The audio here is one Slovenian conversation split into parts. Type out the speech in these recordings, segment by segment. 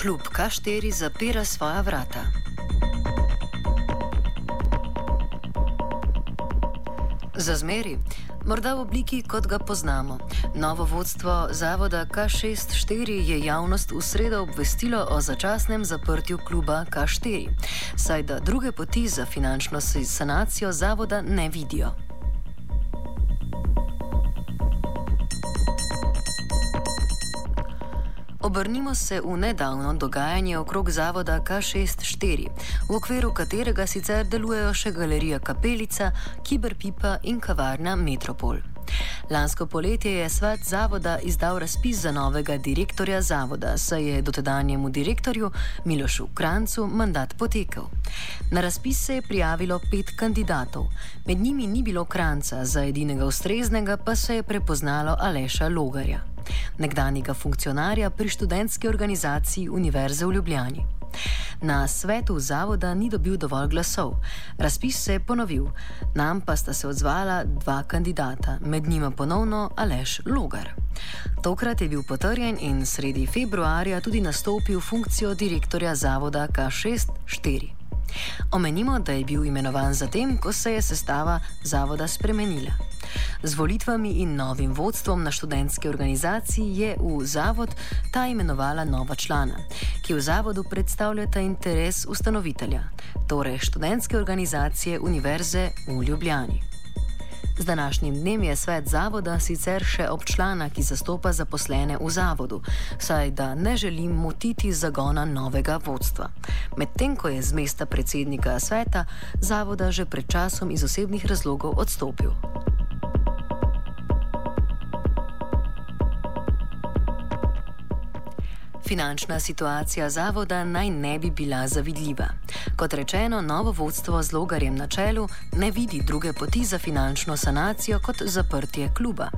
Klub K4 zapira svoja vrata. Za zmeri, morda v obliki, kot ga poznamo. Novo vodstvo zavoda K64 je javnost v sredo obvestilo o začasnem zaprtju kluba K4, saj da druge poti za finančno sanacijo zavoda ne vidijo. Obrnimo se v nedavno dogajanje okrog zavoda K64, v okviru katerega sicer delujejo še galerija Kapelica, Kiberpipa in kavarna Metropol. Lansko poletje je svet zavoda izdal razpis za novega direktorja zavoda, saj je dotedanjemu direktorju Milošu Krancu mandat potekel. Na razpis se je prijavilo pet kandidatov, med njimi ni bilo Kranca, za edinega ustreznega pa se je prepoznalo Aleša Logarja nekdanjega funkcionarja pri študentski organizaciji Univerze v Ljubljani. Na svetu zavoda ni dobil dovolj glasov. Razpis se je ponovil, nam pa sta se odzvala dva kandidata, med njima ponovno Aleš Logar. Tokrat je bil potrjen in sredi februarja tudi nastopil funkcijo direktorja zavoda K64. Omenimo, da je bil imenovan zatem, ko se je sestava zavoda spremenila. Z volitvami in novim vodstvom na študentski organizaciji je v zavod ta imenovala nova člana, ki v zavodu predstavljata interes ustanovitelja, torej študentske organizacije Univerze v Ljubljani. Z današnjim dnem je svet zavoda sicer še občlana, ki zastopa zaposlene v zavodu, saj da ne želim motiti zagona novega vodstva. Medtem ko je z mesta predsednika sveta zavoda že pred časom iz osebnih razlogov odstopil. Finančna situacija zavoda naj ne bi bila zavidljiva. Kot rečeno, novo vodstvo z logarjem na čelu ne vidi druge poti za finančno sanacijo kot zaprtje kluba.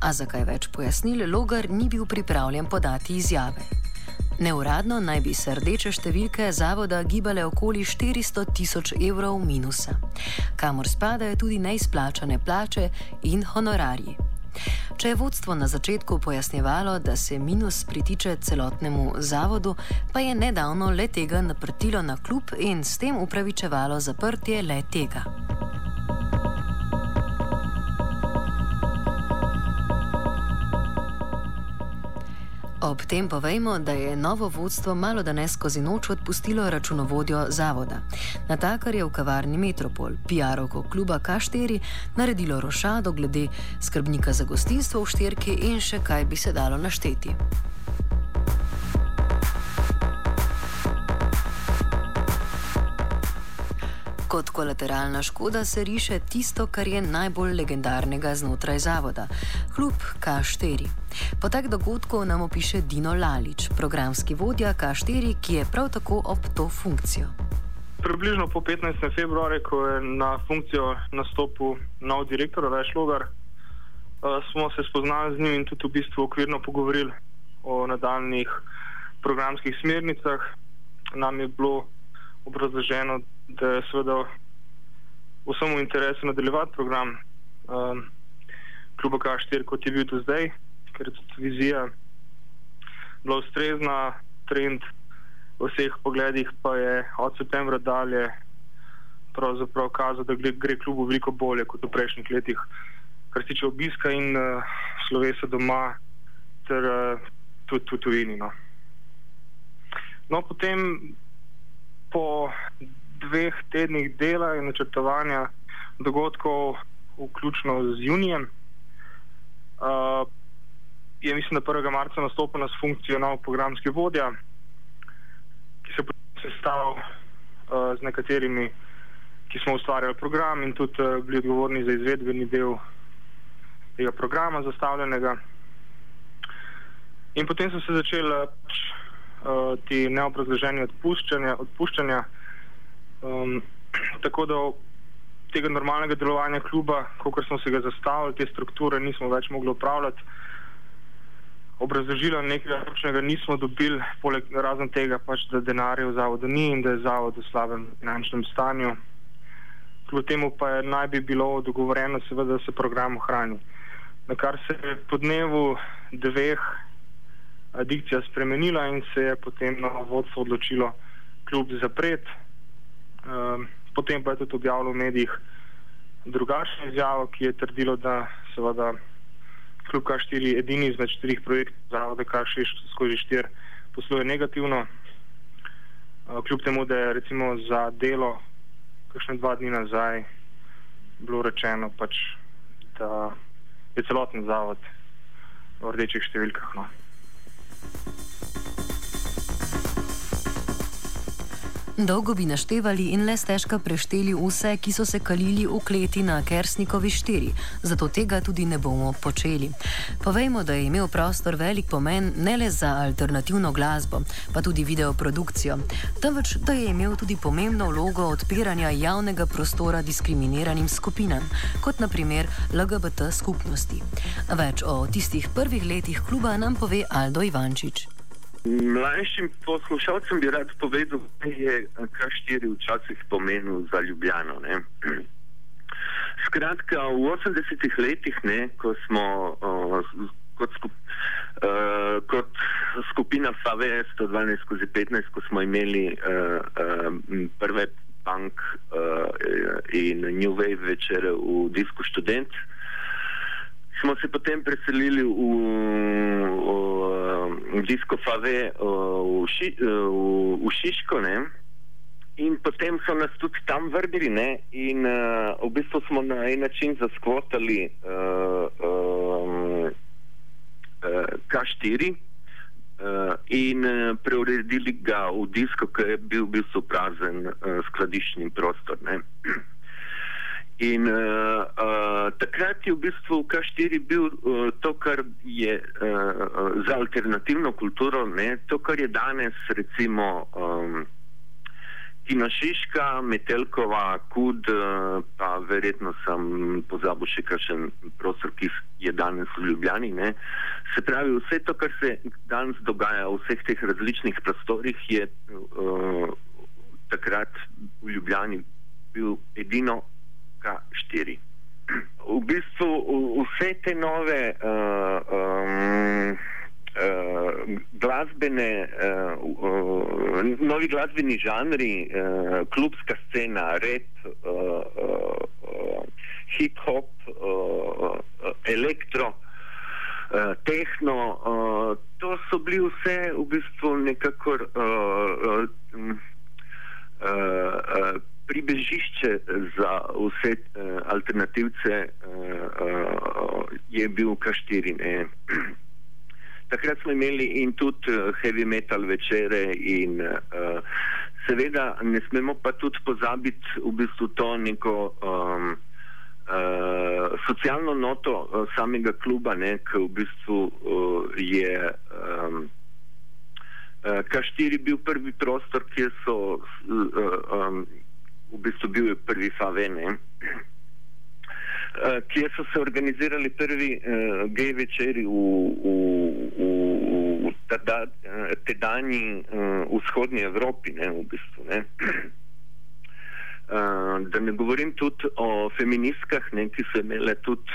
A zakaj več pojasnil, logar ni bil pripravljen podati izjave. Neuradno naj bi se rdeče številke zavoda gibale okoli 400 tisoč evrov minusa, kamor spadajo tudi neizplačane plače in honorarji. Če je vodstvo na začetku pojasnjevalo, da se minus pritiče celotnemu zavodu, pa je nedavno le tega naprtilo na klub in s tem upravičevalo zaprtje le tega. Ob tem povejmo, da je novo vodstvo malo da ne skozi noč odpustilo računovodjo zavoda. Na takar je v kavarni Metropol, PR-oko kluba K4, naredilo rošado glede skrbnika za gostinstvo v štirki in še kaj bi se dalo našteti. Kolateralna škoda se riše tisto, kar je najbolj legendarnega znotraj zavoda - klub K4. Potek dogodkov nam opiše Dino Lalič, programski vodja K4, ki je prav tako ob to funkcijo. Približno po 15. februarju, ko je na funkcijo nastopil nov direktor Rajš Logar, eh, smo se spoznali z njim in tudi v bistvu okvirno pogovorili o nadaljnih programskih smernicah. Nam je bilo obrazloženo, da je seveda vsemu interesu nadaljevati program um, kluba K4, kot je bil do zdaj, ker je tudi vizija bila ustrezna, trend v vseh pogledih pa je od septembra dalje pravzaprav kazal, da gre klubu veliko bolje kot v prejšnjih letih, kar se tiče obiska in uh, slovesa doma ter uh, tudi tu tujini. No. no, potem po dveh tednih dela in načrtovanja dogodkov, vključno z junijem, uh, je mislim, da 1. marca nastopil na funkcijo nov programski vodja, ki se je sestavil uh, z nekaterimi, ki smo ustvarjali program in tudi uh, bili odgovorni za izvedbeni del tega programa zastavljenega. In potem so se začeli uh, ti neobrazloženi odpuščanja. odpuščanja Um, tako da tega normalnega delovanja kluba, kot smo se ga zastavili, te strukture nismo več mogli upravljati. Obrazložila nekega točnega nismo dobili, poleg razen tega, pač, da denarja v zavodu ni in da je zavod v slabem finančnem stanju. Kljub temu pa je naj bi bilo dogovorjeno, seveda, da se program ohrani. Na kar se je po dnevu dveh dikcija spremenila in se je potem na vodstvo odločilo kljub zapret. Um, potem pa je tudi objavilo v medijih drugačno izjavo, ki je trdilo, da seveda kljub K4 edini izmed štirih projektov zavoda K6 skozi 4 posluje negativno. Uh, kljub temu, da je recimo za delo kakšne dva dni nazaj bilo rečeno, pač, da je celoten zavod v rdečih številkah. No. Dolgo bi naštevali in le stežka prešteli vse, ki so se kalili v kleti na Kersnikovi štiri, zato tega tudi ne bomo počeli. Povejmo, da je imel prostor velik pomen ne le za alternativno glasbo, pa tudi videoprodukcijo, temveč da je imel tudi pomembno vlogo odpiranja javnega prostora diskriminiranim skupinam, kot naprimer LGBT skupnosti. Več o tistih prvih letih kluba nam pove Aldo Ivančič. Mlajšim poslušalcem bi rad povedal, da je K4 včasih pomenil za Ljubljano. Ne? Skratka, v 80-ih letih, ne, ko smo uh, kot, skup, uh, kot skupina FAVE 112 skozi 15, ko smo imeli uh, uh, prve punk uh, in New Wave večere v Disku Student, smo se potem preselili v, v, v Disko Fave v, ši, v, v Šiško. Ne? In potem so nas tudi tam vrnili, in uh, v bistvu smo na en način zaskvotali uh, um, uh, K4 uh, in uh, preuredili ga v disko, ki je bil v bistvu prazen uh, skladiščni prostor. In uh, uh, takrat je v bistvu K4 bil uh, to, kar je uh, za alternativno kulturo, ne, to, kar je danes recimo um, Tina Šiška, Metelkova, Kud, uh, pa verjetno sem pozabil še kakšen prostor, ki je danes v Ljubljani. Ne. Se pravi, vse to, kar se danes dogaja v vseh teh različnih prostorih, je uh, takrat v Ljubljani bil edino K4. V bistvu vse te nove uh, um, uh, glasbene, uh, uh, novi glasbeni žanri, uh, klubska scena, rap, uh, uh, uh, hip-hop, uh, elektro, uh, tehno, uh, to so bili vse v bistvu nekako. Uh, uh, uh, pribežišče za vse uh, alternativce uh, uh, je bil K4. Takrat smo imeli in tudi heavy metal večere in uh, seveda ne smemo pa tudi pozabiti v bistvu to neko um, uh, socialno noto uh, samega kluba, ne, ki v bistvu uh, je um, K4 bil prvi prostor, kjer so uh, um, v bistvu bil prvi Favene, uh, kjer so se organizirali prvi uh, gej večeri v, v, v, v tada, uh, tedajni uh, vzhodnji Evropi. Ne, v bistvu, ne. Uh, da ne govorim tudi o feministkah, ne, ki so imele tudi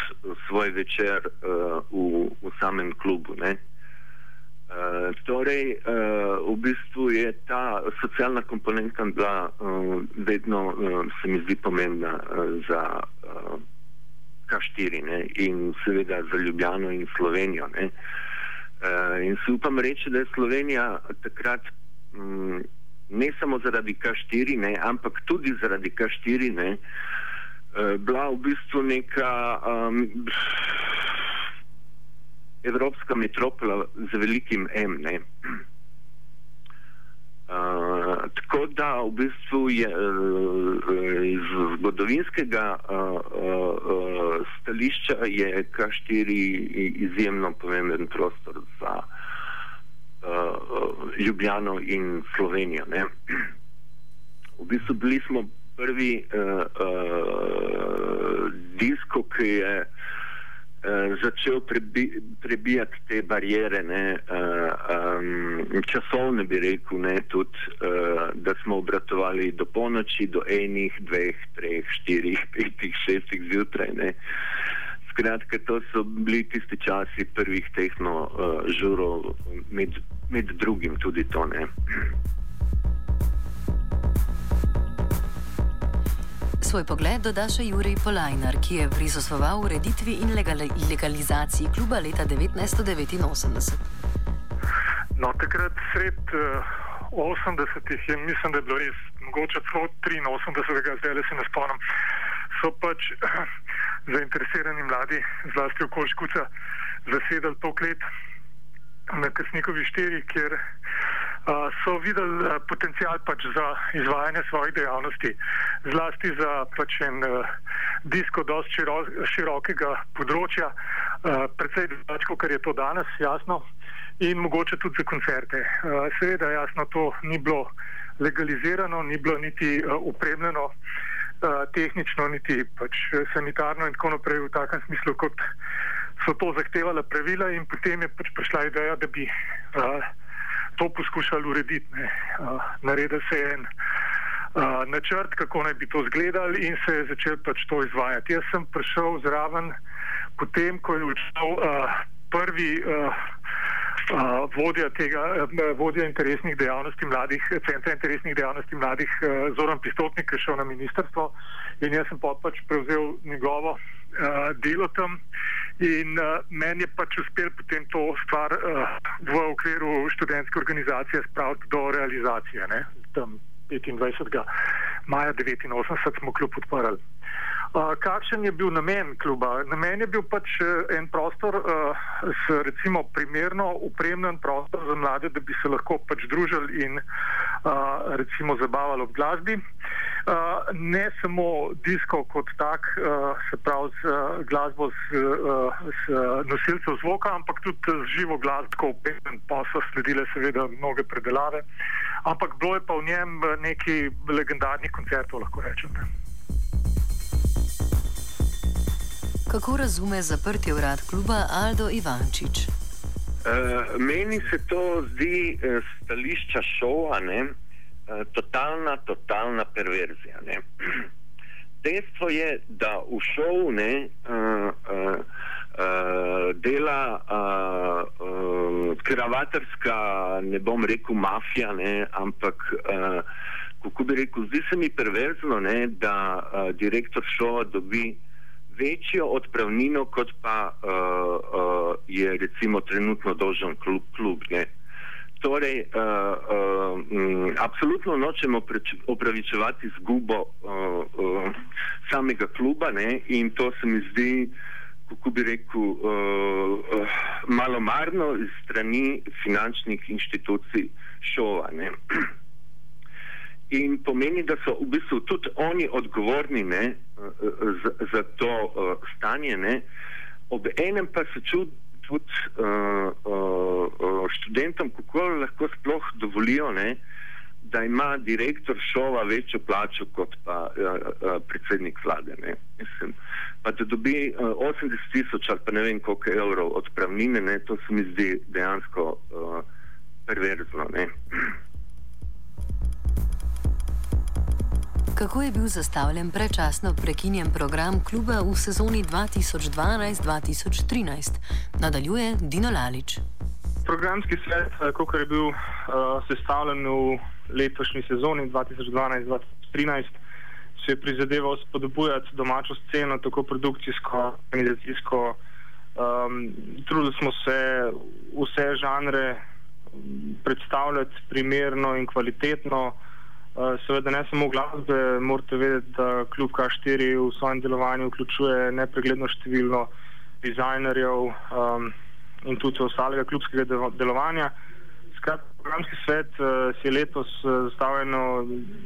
svoj večer uh, v, v samem klubu. Ne. Uh, torej, uh, v bistvu je ta socialna komponenta bila uh, vedno, uh, se mi zdi, pomembna uh, za uh, K4 ne? in seveda za Ljubljano in Slovenijo. Ne, uh, in se upam reči, da je Slovenija takrat um, ne samo zaradi K4, ne, ampak tudi zaradi K4 ne, uh, bila v bistvu neka. Um, evropska metropola z velikim M. Uh, tako da v bistvu je uh, iz zgodovinskega uh, uh, stališča je K4 izjemno pomemben prostor za uh, Ljubljano in Slovenijo. Ne? V bistvu bili smo prvi uh, uh, disko, ki je uh, uh, začel prebi, prebijati te barijere, ne, um, časovne bi rekel, ne, tudi, uh, da smo obratovali do ponoči, do enih, dveh, treh, štirih, petih, šestih zjutraj. Ne. Skratka, to so bili tisti časi prvih tehno uh, žurov, med, med drugim tudi to. Ne. Svoj pogled doda še Jurij Polajnar, ki je prisostoval ureditvi in legalizaciji kluba leta 1989. No, takrat sred uh, eh, 80-ih je, mislim, da je bilo res mogoče celo 83, zdaj se ne spomnim, so pač uh, zainteresirani mladi, zlasti okoljškuca, zasedali to klet na Krsnikovi štiri, kjer so videli potencial pač za izvajanje svojih dejavnosti, zlasti za pač en disko dosti širo, širokega področja, predvsej več, kot je to danes, jasno, in mogoče tudi za koncerte. Seveda, jasno, to ni bilo legalizirano, ni bilo niti upremljeno tehnično, niti pač sanitarno in tako naprej v takem smislu, kot so to zahtevala pravila in potem je pač prišla ideja, da bi uh, to poskušali urediti. Uh, Naredil se je en uh, načrt, kako naj bi to izgledali in se je začel pač to izvajati. Jaz sem prišel zraven potem, ko je učil uh, prvi uh, uh, vodja tega, uh, vodja interesnih dejavnosti mladih, centra interesnih dejavnosti mladih, uh, Zoran Pistotnik, ki je šel na ministrstvo in jaz sem pač prevzel njegovo uh, delo tam. In uh, meni je pač uspel potem to stvar uh, v okviru študentske organizacije spraviti do realizacije. Ne? Tam 25. maja 1989 smo kljub odprli. Uh, kakšen je bil namen kluba? Namen je bil pač en prostor, uh, s, recimo primerno upremljen prostor za mlade, da bi se lahko pač družili in uh, recimo zabavali ob glasbi. Ne samo disko kot tak, se pravi z glasbo, z, z nosilcev zvoka, ampak tudi z živo glasbo, pa so sledile seveda mnoge predelave. Ampak bilo je pa v njem neki legendarni koncert, lahko rečem. Ne. Kako razume zaprti urad kluba Aldo Ivančič? Uh, meni se to zdi uh, stališča šova, ne? Eh, totalna, totalna perverzija. Ne. Dejstvo je, da v šovu ne, uh, uh, uh, dela uh, uh, kravatarska, ne bom rekel mafija, ne, ampak uh, kako bi rekel, zdi se mi perverzno, ne, da uh, direktor šova dobi večjo odpravnino, kot pa uh, uh, je recimo trenutno dolžen klub. klub Torej, uh, uh, um, absolutno nočemo opravičevati izgubo uh, uh, samega kluba ne? in to se mi zdi, kako bi rekel, uh, uh, malomarno iz strani finančnih inštitucij šova. Ne? In pomeni, da so v bistvu tudi oni odgovorni ne, za, za to uh, stanje, ne. ob enem pa se čudi tudi uh, uh, študentom, kako lahko sploh dovolijo, ne, da ima direktor šova večjo plačo kot pa uh, uh, predsednik vlade. Mislim, pa da dobi uh, 80 tisoč ali pa ne vem koliko evrov odpravnine, ne, to se mi zdi dejansko uh, perverzno. Ne. Kako je bil zastavljen prečasno prekinjen program kluba v sezoni 2012-2013? Nadaljuje Dino Lalič. Programski svet, eh, kot je bil uh, sestavljen v letošnji sezoni 2012-2013, se je prizadeval spodbujati domačo sceno, tako produkcijsko, organizacijsko. Um, trudili smo se vse žanre predstavljati primerno in kvalitetno. Eh, seveda ne samo glasbe, morate vedeti, da kljub K4 v svojem delovanju vključuje nepregledno število dizajnerjev um, in tudi ostalega klubskega delovanja. Skratka, programski svet uh, si je letos uh, zastavljen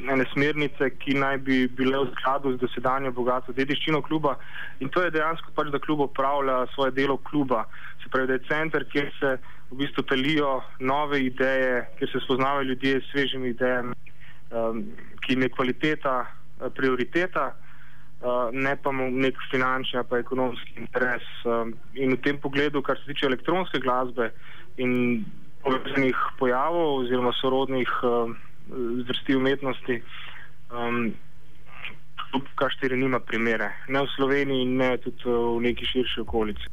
ene smernice, ki naj bi bile v skladu z dosedanjo bogato dediščino kluba in to je dejansko pač, da klub upravlja svoje delo kluba. Se pravi, da je center, kjer se v bistvu telijo nove ideje, kjer se spoznavajo ljudje s svežimi idejami um, ki jim je kvaliteta uh, prioriteta, uh, ne pa nek finančni ali ekonomski interes. Um, in v tem pogledu, kar se tiče elektronske glasbe in povezanih pojavov oziroma sorodnih um, zvrsti umetnosti, um, klub K4 nima primere, ne v Sloveniji, ne tudi v neki širši okolici.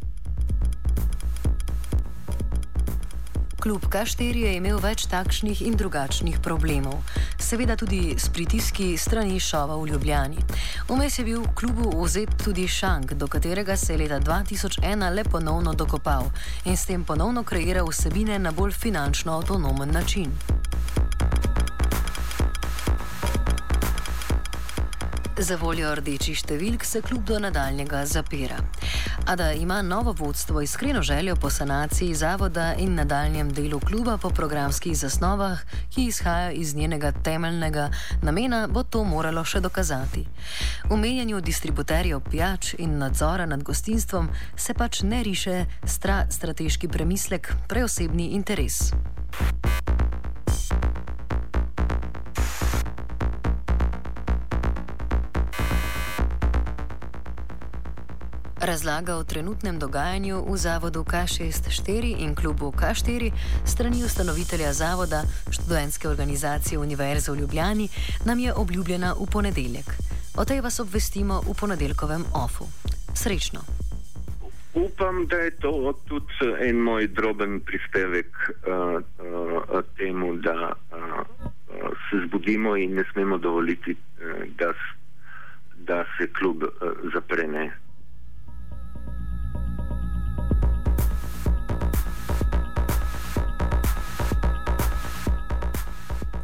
Klub K4 je imel več takšnih in drugačnih problemov, seveda tudi s pritiski strani šova v Ljubljani. Vmes je bil v klubu vzet tudi Šank, do katerega se je leta 2001 le ponovno dokopal in s tem ponovno kreiral vsebine na bolj finančno avtonomen način. Za voljo rdečih številk se kljub do nadaljnjega zapira. A da ima novo vodstvo iskreno željo po sanaciji zavoda in nadaljem delu kluba po programskih zasnovah, ki izhaja iz njenega temeljnega namena, bo to moralo še dokazati. V menjanju distributerjev pijač in nadzora nad gostinstvom se pač ne riše stra strateški premislek, preosebni interes. Razlaga o trenutnem dogajanju v zavodu K64 in klubu K4 strani ustanovitelja zavoda študentske organizacije Univerze v Ljubljani nam je obljubljena v ponedeljek. O tej vas obvestimo v ponedeljkovem OFU. Srečno! Upam, da je to tudi en moj droben prispevek uh, uh, temu, da uh, se zbudimo in ne smemo dovoliti, uh, da, da se klub uh, zaprene.